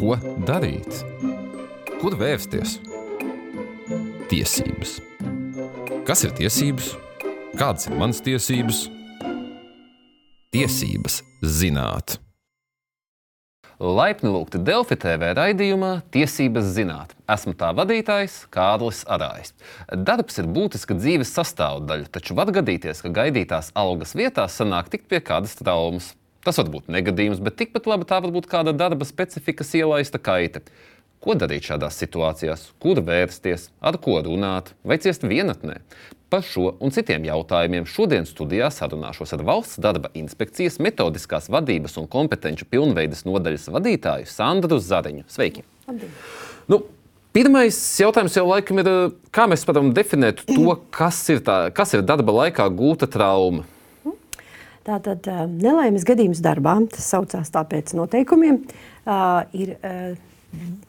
Ko darīt? Kur vērsties? Tiesības. Kas ir tiesības? Kādas ir manas tiesības? Tiesības zināt. Laipni lūgti Delfi TV raidījumā Tiesības zināt. Esmu tā vadītājs Kārlis Arājs. Darbs ir būtiska dzīves sastāvdaļa, taču var gadīties, ka gaidītās algas vietā sanāk tikt pie kādas traumas. Tas var būt negadījums, bet tikpat labi tā var būt kāda darba specifikas ielaista kaita. Ko darīt šādās situācijās, kur vērsties, ar ko runāt, vai ciest vienatnē? Par šo un citiem jautājumiem šodien studijā sarunāšos ar Valsts darba inspekcijas metodiskās vadības un kompetenci pilnveidas nodaļas vadītāju Sandru Zariņu. Sveiki! Labdien. Nu, Pirmais jautājums jau laikam ir, kā mēs varam definēt to, kas ir, tā, kas ir darba laikā gūta trauma. Tātad nelaimes gadījums darbā, tas saucās tā pēc noteikumiem, ir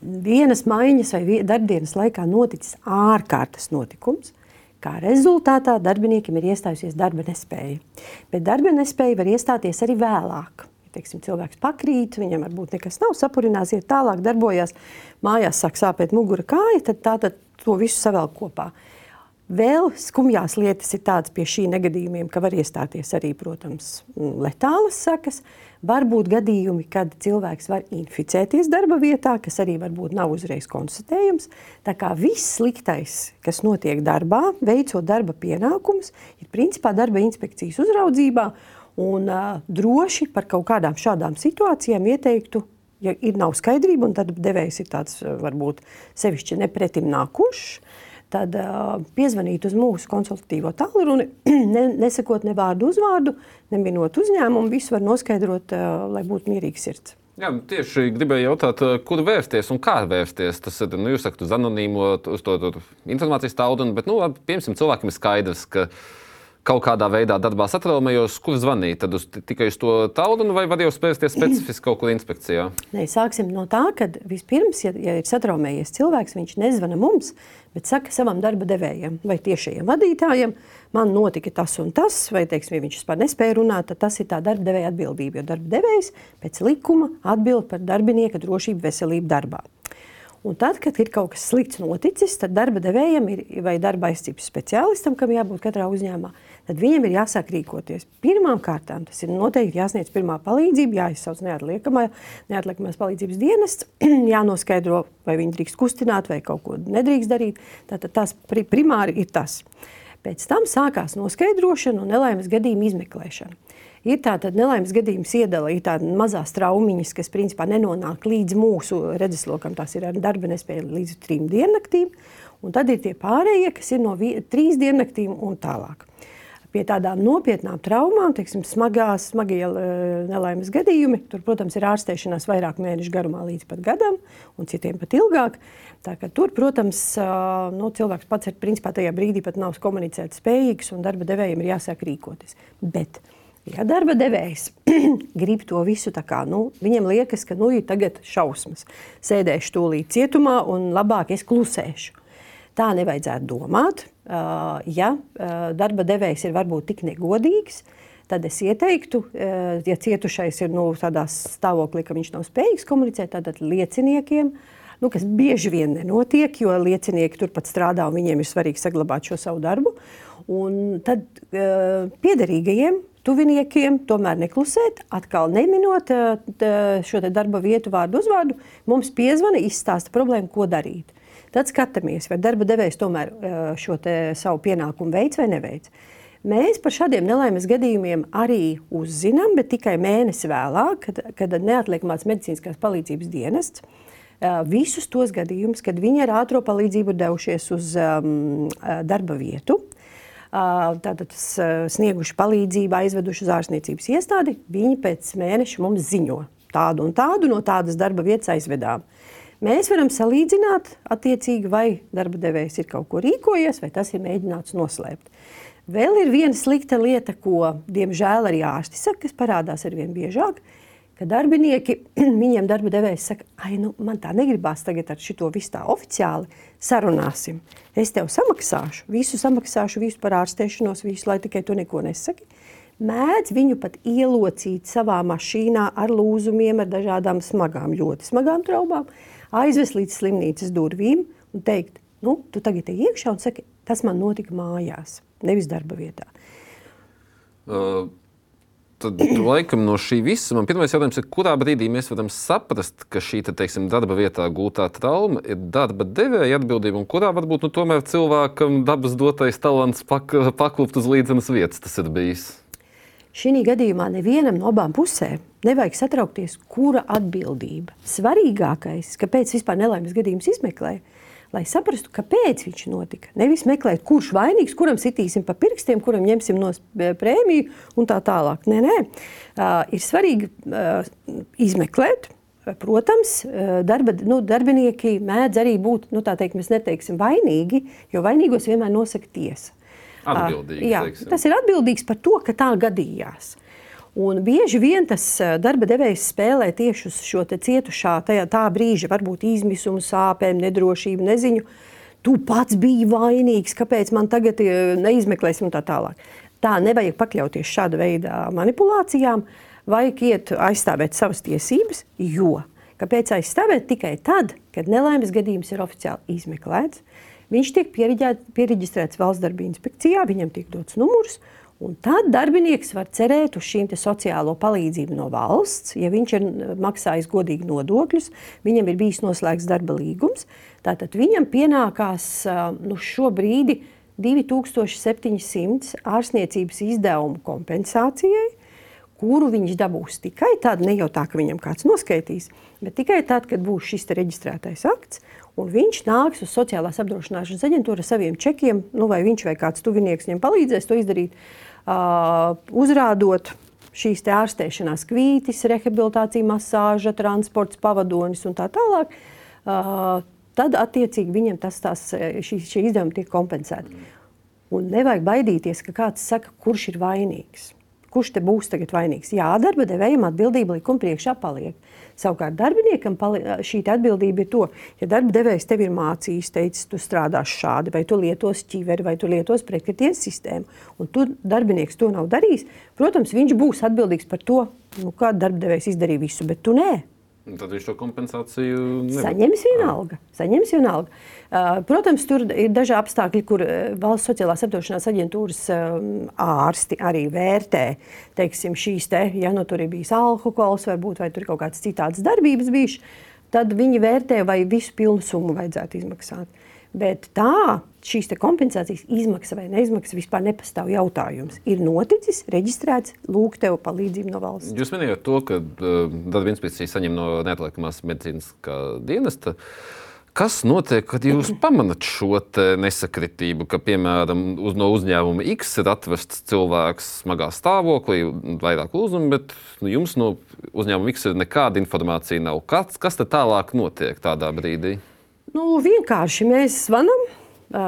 vienas maiņas vai darbdienas laikā noticis ārkārtas notikums. Kā rezultātā darbiniekam ir iestājusies darba nespēja. Bet darba nespēja var iestāties arī vēlāk. Ja, teiksim, cilvēks pakrīt, viņam varbūt nekas nav sapurinās, iet tālāk, darbojas, mājās sāk sāpēt mugura kāja, tad tā tad to visu savēl kopā. Vēl skumjās lietas ir tādas pie šī negadījumiem, ka var iestāties arī, protams, letālas sekas. Var būt gadījumi, kad cilvēks var inficēties darba vietā, kas arī varbūt nav uzreiz konstatējams. Tā kā viss sliktais, kas notiek darbā, veicot darba pienākumus, ir principā darba inspekcijas uzraudzībā. Un, uh, droši par kaut kādām šādām situācijām ieteiktu, ja ir nav skaidrība, tad devējs ir tāds varbūt sevišķi nepretim nākušs, tad uh, piezvanīt uz mūsu konsultatīvo tālruni, ne, nesakot ne vārdu uzvārdu, neminot uzņēmumu, visu var noskaidrot, uh, lai būtu mierīgs sirds. Jā, tieši gribēju jautāt, kur vērsties un kā vērsties. Tas ir, nu, jūs sakat, uz anonīmo, uz to, to informācijas taudunu, bet, nu, piemēram, cilvēkiem ir skaidrs, ka kaut kādā veidā darbā satraumējos, kur zvanīt? Tad uz, tikai uz to taudunu vai var jau spērsties specifiski kaut kur inspekcijā? Nē, sāksim no tā, ka vispirms, ja, ja ir satraumējies cilvēks, viņš nezvana mums, bet saka savam darba devējam vai tiešajiem vadītājiem, man notika tas un tas, vai teiksim, ja viņš vispār nespēja runāt, tad tas ir tā darba devēja atbildība. Jo darba devējs pēc likuma atbild par darbinieka drošību, veselību darbā. Un tad, kad ir kaut kas slikts noticis, tad darba devējam ir, vai darba aizsardzības speciālistam, kam jābūt katrā uzņēmumā, tad viņam ir jāsāk rīkoties. Pirmām kārtām tas ir noteikti jāsniedz pirmā palīdzība, jāizsauc neatliekamā, neatliekamās palīdzības dienests, jānoskaidro, vai viņi drīkst kustināt vai kaut ko nedrīkst darīt. Tātad tas primāri ir tas. Pēc tam sākās noskaidrošana un nelaimes gadījuma izmeklēšana. Ir tāda nelaimes gadījums iedala, ir tādas mazas traumiņas, kas principā nenonāk līdz mūsu redzeslokam. Tās ir ar darba nespēju līdz trim diennaktīm, un tad ir tie pārējie, kas ir no trīs diennaktīm un tālāk. Pie tādām nopietnām traumām, teiksim, smagās, smagie nelaimes gadījumi, tur, protams, ir ārstēšanās vairāk mēnešu garumā līdz pat gadam, un citiem pat ilgāk. Tā, tur, protams, nu, cilvēks pats ir principā tajā brīdī pat nav komunicēt spējīgs, un darba devējiem ir jāsāk rīkoties. Bet, Ja darba devējs grib to visu kā, nu, viņam liekas, ka nu ir tagad šausmas. Sēdēšu tūlīt cietumā un labāk es klusēšu. Tā nevajadzētu domāt. Uh, ja uh, darba devējs ir varbūt tik negodīgs, tad es ieteiktu, uh, ja cietušais ir nu, tādā stāvoklī, ka viņš nav spējīgs komunicēt, tad lieciniekiem nu, kas bieži vien nenotiek, jo liecinieki turpat strādā un viņiem ir svarīgi saglabāt šo savu darbu. Un tad uh, piederīgajiem tuviniekiem, tomēr neklusēt, atkal neminot šo darba vietu vārdu uzvārdu, mums piezvana, izstāsta problēmu, ko darīt. Tad skatāmies, vai darba devējs tomēr šo savu pienākumu veids vai neveids. Mēs par šādiem nelaimes gadījumiem arī uzzinām, bet tikai mēnesi vēlāk, kad, kad neatliekamās medicīniskās palīdzības dienests visus tos gadījumus, kad viņi ar ātrā palīdzību devušies uz um, darba vietu, uh, tātad snieguši palīdzību, aizveduši uz ārstniecības iestādi, viņi pēc mēneša mums ziņo tādu un tādu no tādas darba vietas aizvedām. Mēs varam salīdzināt, attiecīgi, vai darba devējs ir kaut ko rīkojies, vai tas ir mēģināts noslēpt. Vēl ir viena slikta lieta, ko, diemžēl, arī ārsti saka, kas parādās ar vien biežāk, ka darbinieki, viņiem darba devējs saka, ai, nu, man tā negribās tagad ar šito visu tā oficiāli sarunāsim. Es tev samaksāšu, visu samaksāšu, visu par ārstēšanos, visu, lai tikai tu neko nesaki. mēdz viņu pat ielocīt savā mašīnā ar lūzumiem, ar dažādām smagām, ļoti smagām traumām, aizvest līdz slimnīcas durvīm un teikt, nu, tu tagad ej iekšā un saki, tas man notika mājās, nevis darba vietā. Uh, tad, laikam, no šī visa man pirmais jautājums ir, kurā brīdī mēs varam saprast, ka šī te, teiksim, darba vietā gūtā trauma ir darba devēja atbildība, un kurā varbūt nu, tomēr cilvēkam dabas dotais talants pak, paklupt uz līdzenas vietas tas ir bijis. Šī gadījumā nevienam no abām pusēm nevajag satraukties, kura atbildība. Svarīgākais, kāpēc vispār nelaimes gadījums izmeklē, lai saprastu, kāpēc viņš notika. Nevis meklēt, kurš vainīgs, kuram sitīsim pa pirkstiem, kuram ņemsim no prēmiju un tā tālāk. Nē, nē. Uh, ir svarīgi uh, izmeklēt. Protams, darba, nu, darbinieki mēdz arī būt, nu, tā teikt, mēs neteiksim vainīgi, jo vainīgos vienmēr nosaka tiesa. Atbildīgs, jā, tas ir atbildīgs par to, ka tā gadījās. Un bieži vien tas darba devējs spēlē tieši uz šo cietušā tajā, tā brīža, varbūt izmisumu, sāpēm, nedrošību, neziņu. Tu pats biji vainīgs, kāpēc man tagad neizmeklēsim un tā tālāk. Tā nevajag pakļauties šāda veida manipulācijām, vajag iet aizstāvēt savas tiesības, jo kāpēc aizstāvēt tikai tad, kad nelaimes gadījums ir oficiāli izmeklēts, viņš tiek pieregistrēts valsts darba inspekcijā, viņam tiek dots numurs, Un tad darbinieks var cerēt uz šīm sociālo palīdzību no valsts, ja viņš ir maksājis godīgi nodokļus, viņam ir bijis noslēgts darba līgums. Tātad viņam pienākās nu, šobrīd 2700 ārstniecības izdevumu kompensācijai, kuru viņš dabūs tikai tad, ne jau tā, ka viņam kāds noskaitīs, bet tikai tad, kad būs šis reģistrētais akts. Un viņš nāks uz sociālās apdrošināšanas aģentūru ar saviem čekiem, nu, vai viņš vai kāds tuvinieks viņam palīdzēs to izdarīt uh, uzrādot šīs ārstēšanās kvītis, rehabilitācija, masāža, transports, pavadonis un tā tālāk, uh, tad attiecīgi viņam tas, tās, šī, šie izdevumi tiek kompensēti. Un nevajag baidīties, ka kāds saka, kurš ir vainīgs. Kurš te būs tagad vainīgs? Jā, darba devējiem atbildība likuma priekšā paliek. Savukārt darbiniekam šī atbildība ir to, ja darba devējs tev ir mācījis, teicis, tu strādāsi šādi, vai tu lietos ķiveri, vai tu lietos pretkrities sistēmu, un tu darbinieks to nav darījis, protams, viņš būs atbildīgs par to, nu, kā darba devējs izdarīja visu, bet tu nē. Tad viņš to kompensāciju nevar. saņems vienalga. Saņems vienalga. Uh, protams, tur ir daži apstākļi, kur uh, valsts sociālās apdrošināšanas aģentūras um, ārsti arī vērtē teiksim, šīs te, ja nu tur ir bijis alkohols, varbūt, vai tur kaut kādas citādas darbības bijušas, tad viņi vērtē, vai visu pilnu summu vajadzētu izmaksāt. Bet tā, šīs kompensācijas izmaksas vai neizmaksas vispār nepastāv jautājums. Ir noticis, reģistrēts, lūk, tev palīdzību no valsts. Jūs minējāt to, ka uh, darba inspekcija saņem no neatliekamās medicīnas dienesta. Kas notiek, kad jūs pamanāt šo nesakritību, ka, piemēram, uz, no uzņēmuma X ir atvests cilvēks smagā stāvoklī, vairāk lūzumu, bet nu, jums no uzņēmuma X ir nekāda informācija nav? Kas, kas tad tālāk notiek tādā brīdī? Nu, vienkārši mēs zvanām,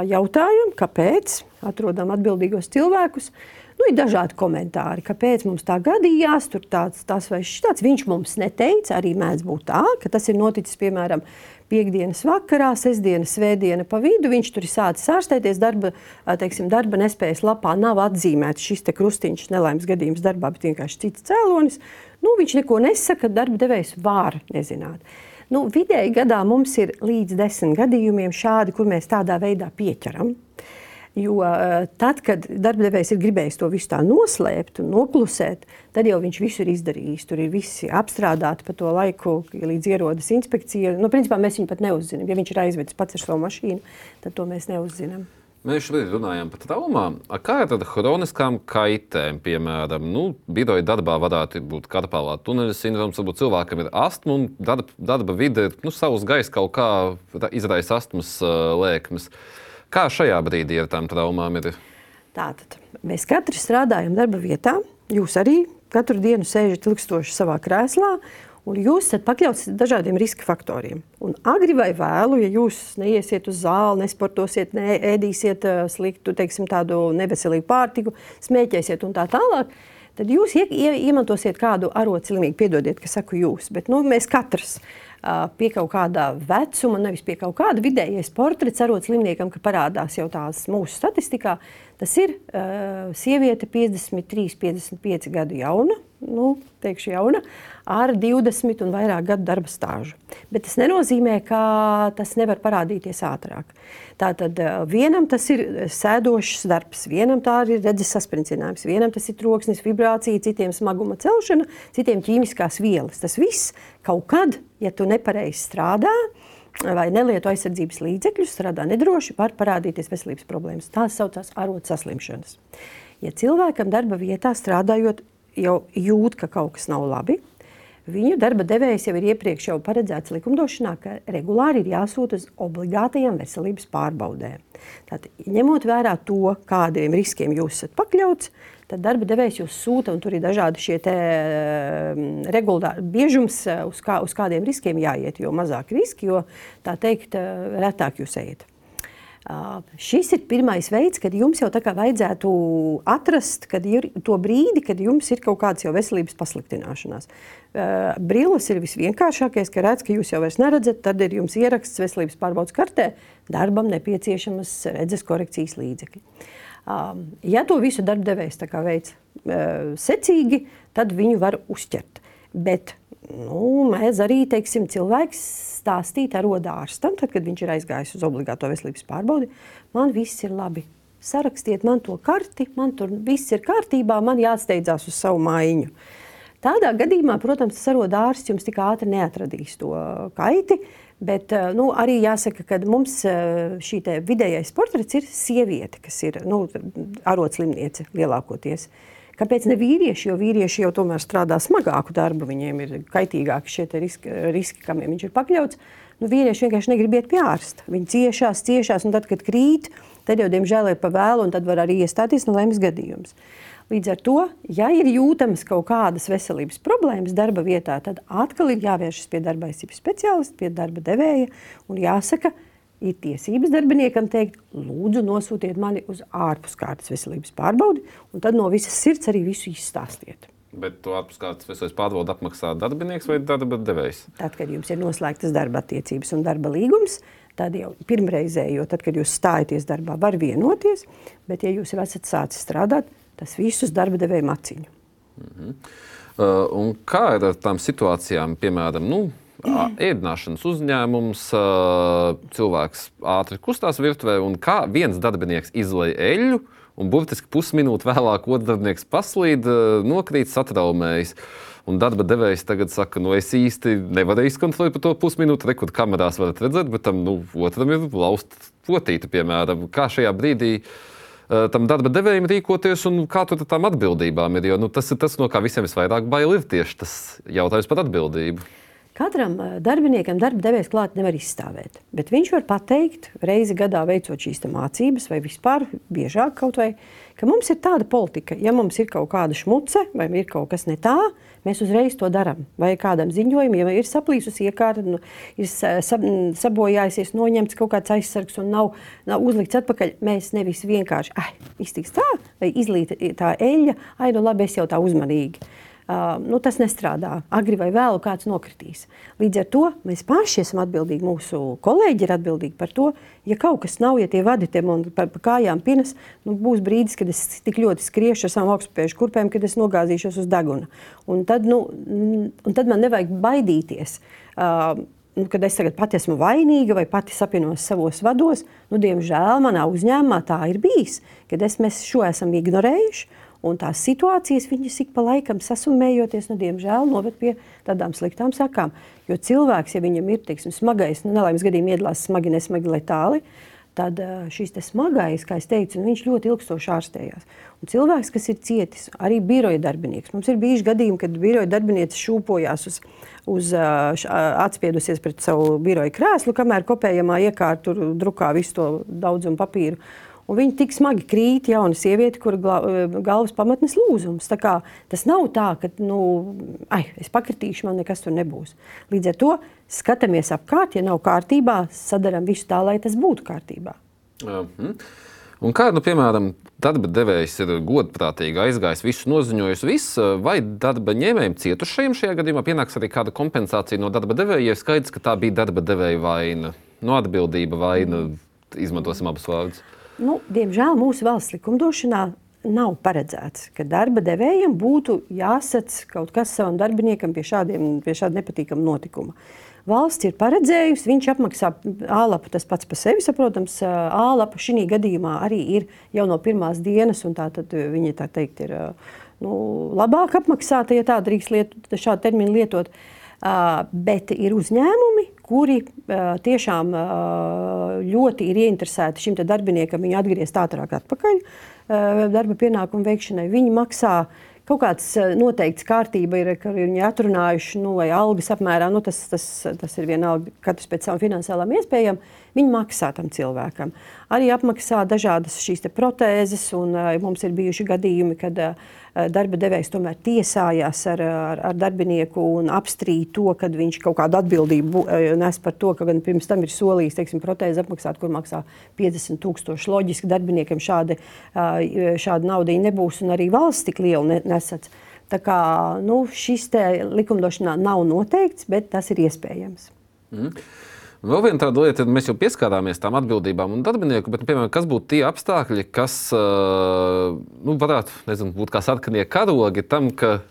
jautājam, kāpēc, atrodam atbildīgos cilvēkus. Nu, ir dažādi komentāri, kāpēc mums tā gadījās, tur tāds, tas vai šis. Viņš mums neteica, arī mēdz būt tā, ka tas ir noticis piemēram piekdienas vakarā, sestdienas, svētdiena pa vidu. Viņš tur ir sācis ārstēties, darba, teiksim, darba nespējas lapā nav atzīmēts šis krustiņš, nelaimes gadījums darbā, bet vienkārši cits cēlonis. Nu, viņš neko nesaka, darba devējs var nezināt. Nu, vidēji gadā mums ir līdz desmit gadījumiem šādi, kur mēs tādā veidā pieķeram. Jo uh, tad, kad darbdevējs ir gribējis to visu tā noslēpt un noklusēt, tad jau viņš visu ir izdarījis. Tur ir visi apstrādāti pa to laiku, līdz ierodas inspekcija. Nu, principā mēs viņu pat neuzzinām. Ja viņš ir aizvedis pats ar savu mašīnu, tad to mēs neuzzinām. Mēs šodien runājam par traumām. Kā ir ar chroniskām kaitēm? Piemēram, nu, biroja darbā varētu būt karpālā tuneļa sindroms, varbūt cilvēkam ir astma un darba, darba vide ir nu, savs gaisa kaut kā izraisa astmas uh, lēkmes. Kā šajā brīdī ar tām traumām ir? Tātad mēs katrs strādājam darba vietā. Jūs arī katru dienu sēžat ilgstoši savā krēslā Un jūs esat pakļauts dažādiem riska faktoriem. Un agri vai vēlu, ja jūs neiesiet uz zāli, nesportosiet, neēdīsiet eh, sliktu, teiksim, tādu neveselīgu pārtiku, smēķēsiet un tā tālāk, tad jūs ie, ie, iemantosiet kādu arotslimību. Piedodiet, ka saku jūs, bet nu, mēs katrs uh, pie kaut kāda vecuma, nevis pie kaut kāda vidējais portrets arotslimniekam, ka parādās jau tās mūsu statistikā, Tas ir uh, sieviete 53, 55 gadu jauna, nu, teikšu jauna, ar 20 un vairāk gadu darba stāžu. Bet tas nenozīmē, ka tas nevar parādīties ātrāk. Tātad vienam tas ir sēdošs darbs, vienam tā ir redzes saspringzinājums, vienam tas ir troksnis, vibrācija, citiem smaguma celšana, citiem ķīmiskās vielas. Tas viss kaut kad, ja tu nepareizi strādā, vai nelieto aizsardzības līdzekļus, strādā nedroši, var parādīties veselības problēmas. Tās saucās arotu saslimšanas. Ja cilvēkam darba vietā strādājot, jau jūt, ka kaut kas nav labi, Viņu darba devējs jau ir iepriekš jau paredzēts likumdošanā, ka regulāri ir jāsūta uz obligātajām veselības pārbaudēm. Tātad, ņemot vērā to, kādiem riskiem jūs esat pakļauts, tad darba devējs jūs sūta, un tur ir dažādi šie mm, regulāri biežums, uz, kā, uz kādiem riskiem jāiet. Jo mazāk riski, jo tā teikt, retāk jūs ejat. Uh, šis ir pirmais veids, kad jums jau tā kā vajadzētu atrast to brīdi, kad jums ir kaut kāds jau veselības pasliktināšanās. Uh, brilles ir visvienkāršākais, ka redz, ka jūs jau vairs neredzat, tad ir jums ieraksts veselības pārbaudas kartē, darbam nepieciešamas redzes korekcijas līdzekļi. Uh, ja to visu darbdevējs veids uh, secīgi, tad viņu var uzķert. Bet nu, mēs arī teiksim, cilvēks stāstīt ar rodārstam, tad, kad viņš ir aizgājis uz obligāto veselības pārbaudi, man viss ir labi. Sarakstiet man to karti, man tur viss ir kārtībā, man jāsteidzās uz savu mājiņu. Tādā gadījumā, protams, tas arodārsts jums tik ātri neatradīs to kaiti, bet nu, arī jāsaka, ka mums šī vidējais portrets ir sieviete, kas ir nu, arotslimniece lielākoties. Uh, Kāpēc ne vīrieši? Jo vīrieši jau tomēr strādā smagāku darbu, viņiem ir kaitīgāki šie riski, riski kam viņš ir pakļauts. Nu, vīrieši vienkārši negrib iet pie ārsta. Viņi ciešās, ciešās, un tad, kad krīt, tad jau diemžēl ir pa vēlu, un tad var arī iestāties nelēmas gadījums. Līdz ar to, ja ir jūtamas kaut kādas veselības problēmas darba vietā, tad atkal ir jāvēršas pie darba aizsardzības speciālista, pie darba devēja un jāsaka, ka ir tiesības darbiniekam teikt, lūdzu, nosūtiet mani uz ārpuskārtas veselības pārbaudi, un tad no visas sirds arī visu izstāstiet. Bet to ārpuskārtas veselības pārbaudi apmaksā darbinieks vai darba devējs? Tad, kad jums ir noslēgtas darba attiecības un darba līgums, tad jau pirmreizējo, tad, kad jūs stājaties darbā, var vienoties, bet, ja jūs esat sācis strādāt, tas visus darba devēju maciņu. Mm -hmm. uh, un kā ir ar tām situācijām, piemēram, nu, ēdināšanas uzņēmums, cilvēks ātri kustās virtuvē, un kā viens darbinieks izlaiž eļļu, un burtiski pusminūti vēlāk otrs darbinieks paslīd, nokrīt, satraumējas. Un darba devējs tagad saka, nu, es īsti nevaru izkontrolēt par to pusminūti, rekur kamerās varat redzēt, bet tam nu, otram ir lausta potīte, piemēram. Kā šajā brīdī uh, tam darba devējiem rīkoties un kā tur tām atbildībām ir? Jo nu, tas ir tas, no kā visiem visvairāk bail ir tieši tas jautājums par atbildību. Katram eh, darbiniekam darba devējs klāt nevar izstāvēt, bet viņš var pateikt, reizi gadā veicot šīs mācības, vai vispār biežāk kaut vai, ka mums ir tāda politika, ja mums ir kaut kāda šmuce vai ir kaut kas ne tā, mēs uzreiz to darām. Vai kādam ziņojumam, ja ir saplīsusi iekārta, nu, ir sabojājusies, noņemts kaut kāds aizsargs un nav, nav uzlikts atpakaļ, mēs nevis vienkārši iztiks tā, vai izlīta tā eļļa, ai, nu labi, es jau tā uzmanīgi. Nu, tas nestrādā. Agri vai vēlu kāds nokritīs. Līdz ar to mēs paši esam atbildīgi, mūsu kolēģi ir atbildīgi par to. Ja kaut kas nav, ja tie vadītiem un pa, pa kājām pinas, nu, būs brīdis, kad es tik ļoti skriešu ar savām augstspēju kurpēm, kad es nogāzīšos uz deguna. Un tad, nu, un tad man nevajag baidīties. Uh, nu, kad es tagad pati esmu vainīga vai pati sapinos savos vados, nu, diemžēl manā uzņēmumā tā ir bijis, kad es, mēs šo esam ignorējuši. Un tās situācijas viņas ik pa laikam sasumējoties, nu, diemžēl, noved pie tādām sliktām sakām. Jo cilvēks, ja viņam ir teiksim, smagais, nu, nelaimes gadījumā iedalās smagi, nesmagi, letāli, tad šīs smagais, kā es teicu, viņš ļoti ilgstoši ārstējās. Un cilvēks, kas ir cietis, arī biroja darbinieks. Mums ir bijuši gadījumi, kad biroja darbinieks šūpojās uz, uz atspiedusies pret savu biroja krēslu, kamēr kopējamā iekārta drukā visu to daudzumu papīru. Un viņa tik smagi krīt, jauna sieviete, kur eh, galvas pamatnes lūzums. Tas nav tā, ka nu, ai, es pakritīšu, man nekas tur nebūs. Līdz ar to skatāmies apkārt, ja nav kārtībā, sadarām visu tā, lai tas būtu kārtībā. Uh -huh. Un kā, nu, piemēram, darba devējs ir godprātīgi aizgājis, visu noziņojis, viss, vai darba ņēmējiem cietušajiem šajā gadījumā pienāks arī kāda kompensācija no darba devēja, ja skaidrs, ka tā bija darba devēja vaina, no atbildība vaina, izmantosim abus vārdus. Nu, diemžēl mūsu valsts likumdošanā nav paredzēts, ka darba devējiem būtu jāsac kaut kas savam darbiniekam pie, šādiem, pie šāda nepatīkama notikuma. Valsts ir paredzējusi, viņš apmaksā ālapu, tas pats par sevi saprotams. Ālapa šī gadījumā arī ir jau no pirmās dienas, un tā viņa tā teikt ir nu, labāk apmaksāta, ja tā drīkst lietot, šādu terminu lietot. Bet ir uzņēmumi, kuri uh, tiešām uh, ļoti ir ieinteresēti šim darbiniekam viņu atgriezt ātrāk atpakaļ uh, darba pienākumu veikšanai. Viņi maksā kaut kāds noteikts kārtība, ir, ka viņi atrunājuši, nu, vai algas apmērā, nu, tas, tas, tas ir vienalga, katrs pēc savām finansiālām iespējām, viņi maksā tam cilvēkam. Arī apmaksā dažādas šīs protēzes, un mums ir bijuši gadījumi, kad uh, Eh, darba devējs tomēr tiesājās ar, ar, ar darbinieku un apstrīd to, ka viņš kaut kādu atbildību eh, nes par to, ka gan pirms tam ir solījis teiksim, protēzi apmaksāt, kur maksā 50 tūkstoši. Loģiski darbiniekam šādi, eh, šāda nauda nebūs un arī valsts tik liela nesats. Tā kā nu, šis likumdošanā nav noteikts, bet tas ir iespējams. Mm. Vēl viena tāda lieta, mēs jau pieskārāmies tām atbildībām un darbinieku, bet, piemēram, kas būtu tie apstākļi, kas nu, varētu nezinu, būt kā sarkanie karogi tam, ka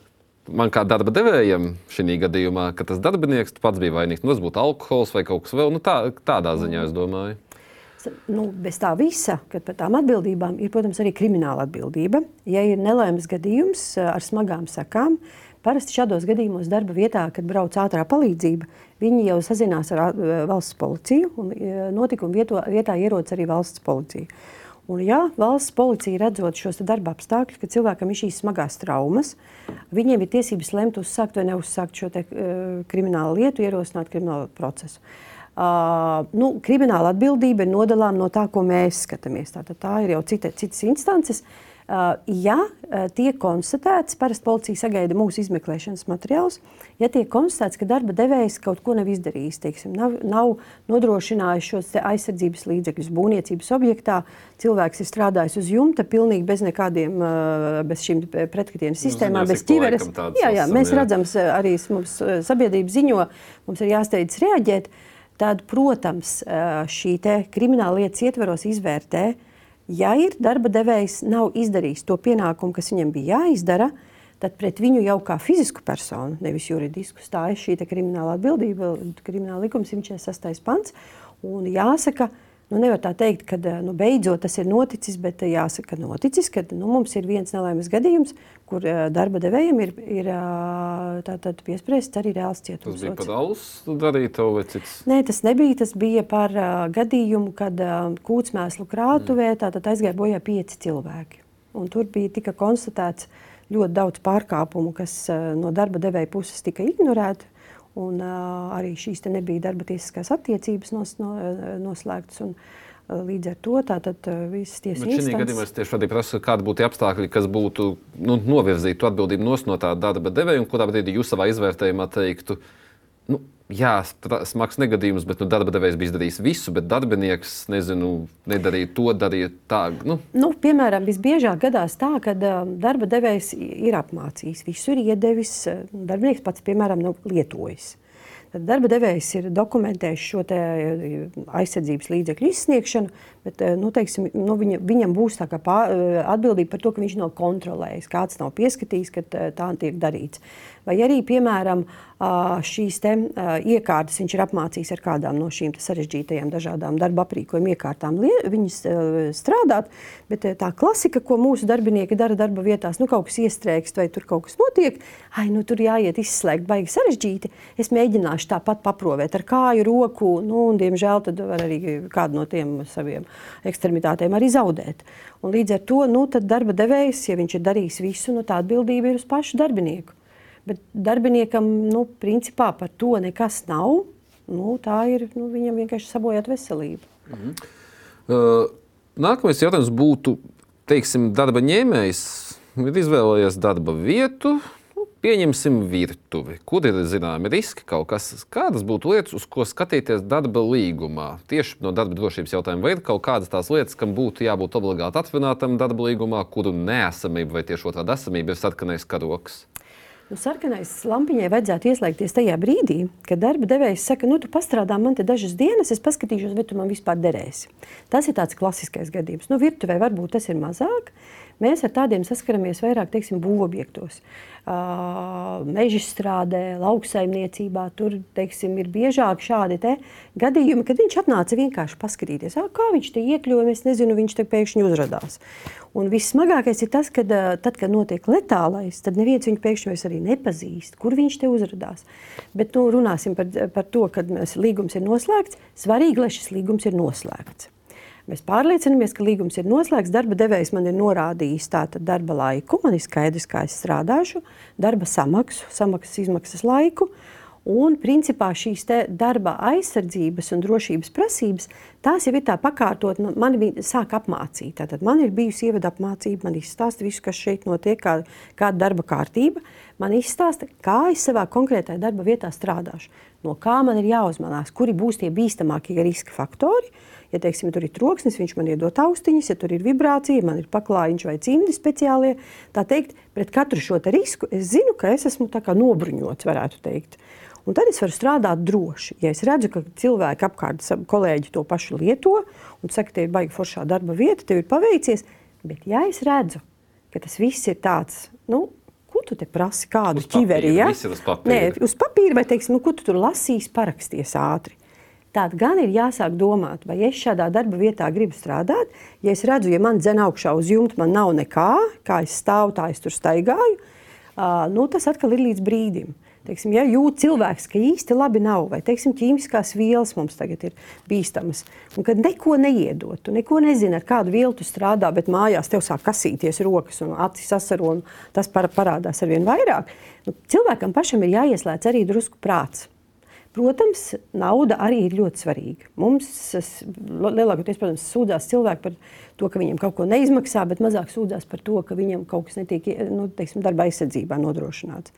man kā darba devējam šī gadījumā, ka tas darbinieks pats bija vainīgs. Nu, tas būtu alkohols vai kaut kas vēl nu, tā, tādā ziņā, es domāju. Nu, bez tā visa, kad par tām atbildībām ir, protams, arī krimināla atbildība. Ja ir nelaimes gadījums ar smagām sakām, Parasti šādos gadījumos darba vietā, kad brauc ātrā palīdzība, viņi jau sazinās ar valsts policiju un notikuma vieto, vietā ierodas arī valsts policija. Un, ja valsts policija redzot šos darba apstākļus, ka cilvēkam ir šīs smagās traumas, viņiem ir tiesības lemt uzsākt vai neuzsākt šo te, uh, kriminālu lietu, ierosināt kriminālu procesu. Uh, nu, krimināla atbildība ir nodalām no tā, ko mēs skatāmies. Tātad tā ir jau cita, citas instances. Uh, ja uh, tiek konstatēts, parasti policija sagaida mūsu izmeklēšanas materiālus, ja tiek konstatēts, ka darba devējs kaut ko nav izdarījis, teiksim, nav, nav nodrošinājis šos aizsardzības līdzekļus būvniecības objektā, cilvēks ir strādājis uz jumta, pilnīgi bez nekādiem, uh, bez šīm pretkritienas nu, sistēmām, bez ķiveres. Jā, jā, mēs redzam, arī mums sabiedrība ziņo, mums ir jāsteidz reaģēt. Tad, protams, šī krimināla lietas ietveros izvērtē, uh, Ja ir darba devējs nav izdarījis to pienākumu, kas viņam bija jāizdara, tad pret viņu jau kā fizisku personu, nevis juridisku, stājas šī krimināla atbildība, krimināla likuma 146. pants. Un jāsaka, ka Nu, nevar tā teikt, ka eh, nu, beidzot tas ir noticis, bet eh, jāsaka, noticis, ka nu, mums ir viens nelaimes gadījums, kur uh, darba devējiem ir, ir uh, piespriests arī reāls cietums. Tas bija par alus darīto vai cits? Nē, tas nebija. Tas bija par uh, gadījumu, kad uh, kūtsmēslu krātuvē mm. aizgāja bojā pieci cilvēki. Un tur bija tika konstatēts ļoti daudz pārkāpumu, kas uh, no darba devēja puses tika ignorēti. Un, uh, arī šīs nebija darba tiesiskās attiecības nos, no, noslēgtas. Un, uh, Līdz ar to tātad uh, visas tiesas instances. Šī gadījumā es tieši prasu, kādi būtu apstākļi, kas būtu nu, novirzītu atbildību no tā darba devēja, un kurā brīdī jūs savā izvērtējumā teiktu, nu, jā, smags negadījums, bet nu, darba devējs bija izdarījis visu, bet darbinieks nezinu, nedarīja to, darīja tā. Nu. Nu, piemēram, visbiežāk gadās tā, ka uh, darba devējs ir apmācījis, visu ir iedevis, uh, darbinieks pats, piemēram, nav lietojis. Tad darba devējs ir dokumentējis šo aizsardzības līdzekļu izsniegšanu, bet nu, teiksim, nu, viņa, viņam būs pār, atbildība par to, ka viņš nav kontrolējis, kāds nav pieskatījis, ka tā tiek darīts. Vai arī, piemēram, šīs te, iekārtas viņš ir apmācījis ar kādām no šīm sarežģītajām dažādām darba aprīkojuma iekārtām viņas strādāt, bet tā klasika, ko mūsu darbinieki dara darba vietās, nu kaut kas iestrēgst vai tur kaut kas notiek, ai, nu tur jāiet izslēgt, baigi sarežģīti. Es mēģināšu tāpat paprovēt ar kāju, roku, nu, un, diemžēl, tad var arī kādu no tiem saviem ekstremitātēm arī zaudēt. Un līdz ar to, nu, darba devējs, ja viņš ir darījis visu, nu, tā atbildība ir uz pašu darbinieku. Bet darbiniekam, nu, principā par to nekas nav. Nu, tā ir nu, viņam vienkārši sabojāt veselību. Mhm. Uh, nākamais jautājums būtu, teiksim, darba ņēmējs ir izvēlējies darba vietu. Pieņemsim virtuvi, kur ir zināmi riski, kaut kas. Kādas būtu lietas, uz ko skatīties darba līgumā? Tieši no darba drošības jautājuma, vai ir kaut kādas tās lietas, kam būtu jābūt obligāti atrunātam darba līgumā, kuru neesamība vai tieši otrādi esamība ir sarkanais karoks? Nu, sarkanais lampiņai vajadzētu ieslēgties tajā brīdī, kad darba devējs saka, nu, tu pastrādā man te dažas dienas, es paskatīšos, vai tu man vispār derēsi. Tas ir tāds klasiskais gadījums. Nu, virtuvē varbūt tas ir mazāk. Mēs ar tādiem saskaramies vairāk, teiksim, būvobjektos meža strādē, lauksaimniecībā. Tur teiksim, ir biežāk šādi gadījumi, kad viņš atnāca vienkārši paskatīties, kā viņš te iekļuva. Es nezinu, viņš te pēkšņi uzrādās. Un vissmagākais ir tas, ka tad, kad notiek letālais, tad neviens viņu pēkšņi vairs nepazīst, kur viņš te uzrādās. Bet nu, runāsim par, par to, kad līgums ir noslēgts. Svarīgi, lai šis līgums ir noslēgts. Mēs pārliecinamies, ka līgums ir noslēgts. Darba devējs man ir norādījis tātad darba laiku, man ir skaidrs, kā es strādāšu, darba samaksu, samaksas izmaksas laiku. Un, principā, šīs darba aizsardzības un drošības prasības, tās jau ir tā pakārtot, nu, man sāk apmācīt. Tātad man ir bijusi ievada apmācība, man izstāsta visu, kas šeit notiek, kā, kāda darba kārtība. Man izstāsta, kā es savā konkrētajā darba vietā strādāšu, no kā man ir jāuzmanās, kuri būs tie bīstamākie riska faktori, Ja, teiksim, tur ir troksnis, viņš man iedod austiņas, ja tur ir vibrācija, man ir paklājiņš vai cimdi speciālie. Tā teikt, pret katru šo risku es zinu, ka es esmu nobruņots, varētu teikt. Un tad es varu strādāt droši. Ja es redzu, ka cilvēki apkārt, kolēģi to pašu lieto un saka, te ir baigi foršā darba vieta, tev ir paveicies. Bet ja es redzu, ka tas viss ir tāds, nu, ko tu te prasi, kādu ķiveri? Ja? Uz papīra. Nē, uz papīra, vai teiksim, nu, ko tu tur lasīsi, paraksties ātri. Tad gan ir jāsāk domāt, vai es šādā darba vietā gribu strādāt. Ja es redzu, ja man dzen augšā uz jumta, man nav nekā, kā es stāvu, tā es tur staigāju, uh, nu, tas atkal ir līdz brīdim. Teiksim, ja jūt cilvēks, ka īsti labi nav, vai teiksim, ķīmiskās vielas mums tagad ir bīstamas, un kad neko neiedot, tu neko nezini, ar kādu vielu tu strādā, bet mājās tev sāk kasīties rokas un acis asaro, un tas parādās ar vien vairāk, nu, cilvēkam pašam ir jāieslēdz arī drusku prāts. Protams, nauda arī ir ļoti svarīga. Mums lielākoties, protams, sūdzās cilvēki par to, ka viņiem kaut ko neizmaksā, bet mazāk sūdzās par to, ka viņiem kaut kas netiek nu, teiksim, darba aizsardzībā nodrošināts.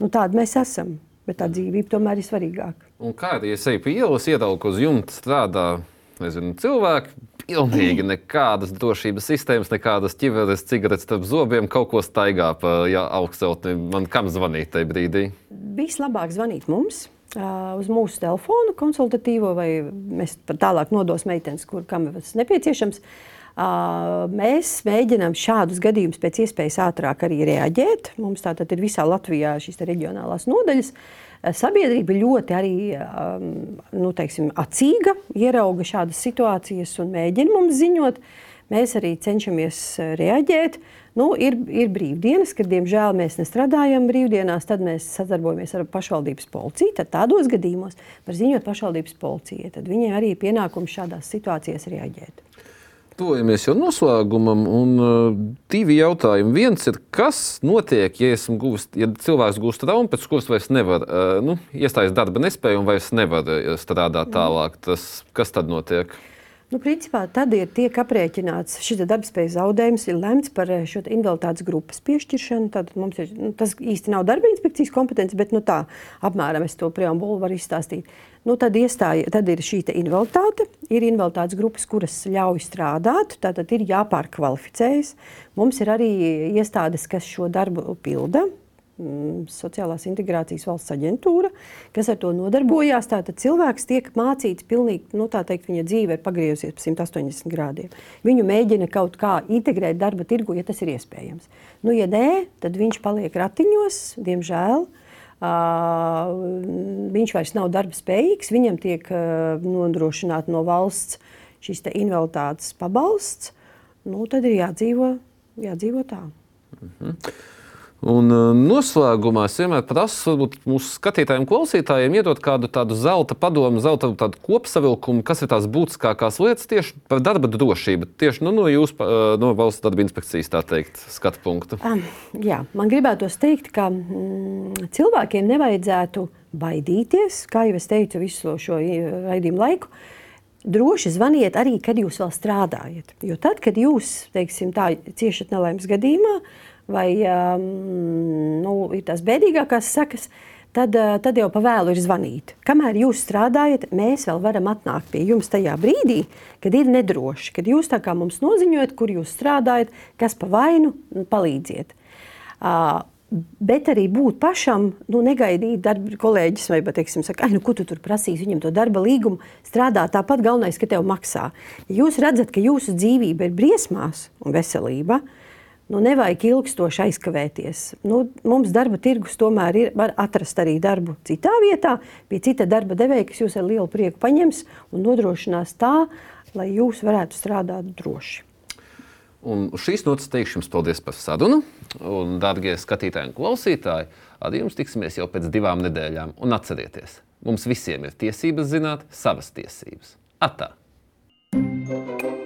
Nu, tādi mēs esam, bet tā dzīvība tomēr ir svarīgāka. Un kā ja es eju pa ielas, iedalu uz jumta strādā nezinu, cilvēki, pilnīgi nekādas drošības sistēmas, nekādas ķiveres, cigaretes starp zobiem, kaut ko staigā pa ja, augstceltni. Man kam zvanīt tajā brīdī? Vislabāk zvanīt mums uz mūsu telefonu konsultatīvo, vai mēs tālāk nodosim meitenes, kur kam ir nepieciešams. Mēs mēģinām šādus gadījumus pēc iespējas ātrāk arī reaģēt. Mums tātad ir visā Latvijā šīs reģionālās nodaļas. Sabiedrība ļoti arī nu, teiksim, acīga, ierauga šādas situācijas un mēģina mums ziņot. Mēs arī cenšamies reaģēt. Uh, Nu, ir, ir brīvdienas, kad, diemžēl, mēs nestrādājam brīvdienās, tad mēs sadarbojamies ar pašvaldības policiju. Tad tādos gadījumos var ziņot pašvaldības policijai. Tad viņiem arī ir pienākums šādās situācijās reaģēt. Tuvojamies jau noslēgumam, un uh, divi jautājumi. Viens ir, kas notiek, ja, gūst, ja cilvēks gūst traumu, pēc kuras vairs nevar uh, nu, iestāties darba nespēju un vairs nevar uh, strādāt tālāk. Tas, kas tad notiek? Uh, Nu, principā tad ir tiek aprēķināts šis darbspējas zaudējums, ir lemts par eh, šo invaliditātes grupas piešķiršanu. Tad mums ir, nu, tas īsti nav darba inspekcijas kompetence, bet nu, tā apmēram es to preambulu varu izstāstīt. Nu, tad, iestāja, tad ir šī invaliditāte, ir invaliditātes grupas, kuras ļauj strādāt, tātad ir jāpārkvalificējas. Mums ir arī iestādes, kas šo darbu pilda. Mm, sociālās integrācijas valsts aģentūra, kas ar to nodarbojās. Tātad cilvēks tiek mācīts pilnīgi, nu, tā teikt, viņa dzīve ir pagriezusies pa 180 grādiem. Viņu mēģina kaut kā integrēt darba tirgu, ja tas ir iespējams. Nu, ja nē, tad viņš paliek ratiņos, diemžēl. Uh, viņš vairs nav darba spējīgs, viņam tiek uh, nodrošināta no valsts šis invaliditātes pabalsts. Nu, tad ir jādzīvo, jādzīvo tā. Mm -hmm. Un uh, noslēgumā es vienmēr prasu mūsu skatītājiem, klausītājiem, iedot kādu tādu zelta padomu, zelta kopsavilkumu, kas ir tās būtiskākās lietas tieši par darba drošību, tieši nu, no jūsu, uh, no valsts darba inspekcijas teikt, skatu punktu. Um, jā, man gribētos teikt, ka mm, cilvēkiem nevajadzētu baidīties, kā jau es teicu, visu šo raidījumu laiku. Droši zvaniet arī, kad jūs vēl strādājat. Jo tad, kad jūs, teiksim, tā ciešat nelaimes gadījumā, vai nu, ir tās bēdīgākās sekas, tad, uh, tad jau pavēlu ir zvanīt. Kamēr jūs strādājat, mēs vēl varam atnākt pie jums tajā brīdī, kad ir nedroši, kad jūs tā kā mums noziņojat, kur jūs strādājat, kas pa vainu, palīdziet. Uh, Bet arī būt pašam, nu, negaidīt darba kolēģis vai, teiksim, saka, nu, ko tu tur prasīsi viņam to darba līgumu, strādāt tāpat galvenais, ka tev maksā. Ja jūs redzat, ka jūsu dzīvība ir briesmās un veselība, nu, nevajag ilgstoši aizkavēties. Nu, mums darba tirgus tomēr ir, var atrast arī darbu citā vietā, pie cita darba devēja, kas jūs ar lielu prieku paņems un nodrošinās tā, lai jūs varētu strādāt droši. Un uz šīs notas teikšu jums paldies par sarunu. Un, dārgie skatītāji un klausītāji, ar jums tiksimies jau pēc divām nedēļām. Un atcerieties, mums visiem ir tiesības zināt savas tiesības. Atā! thank you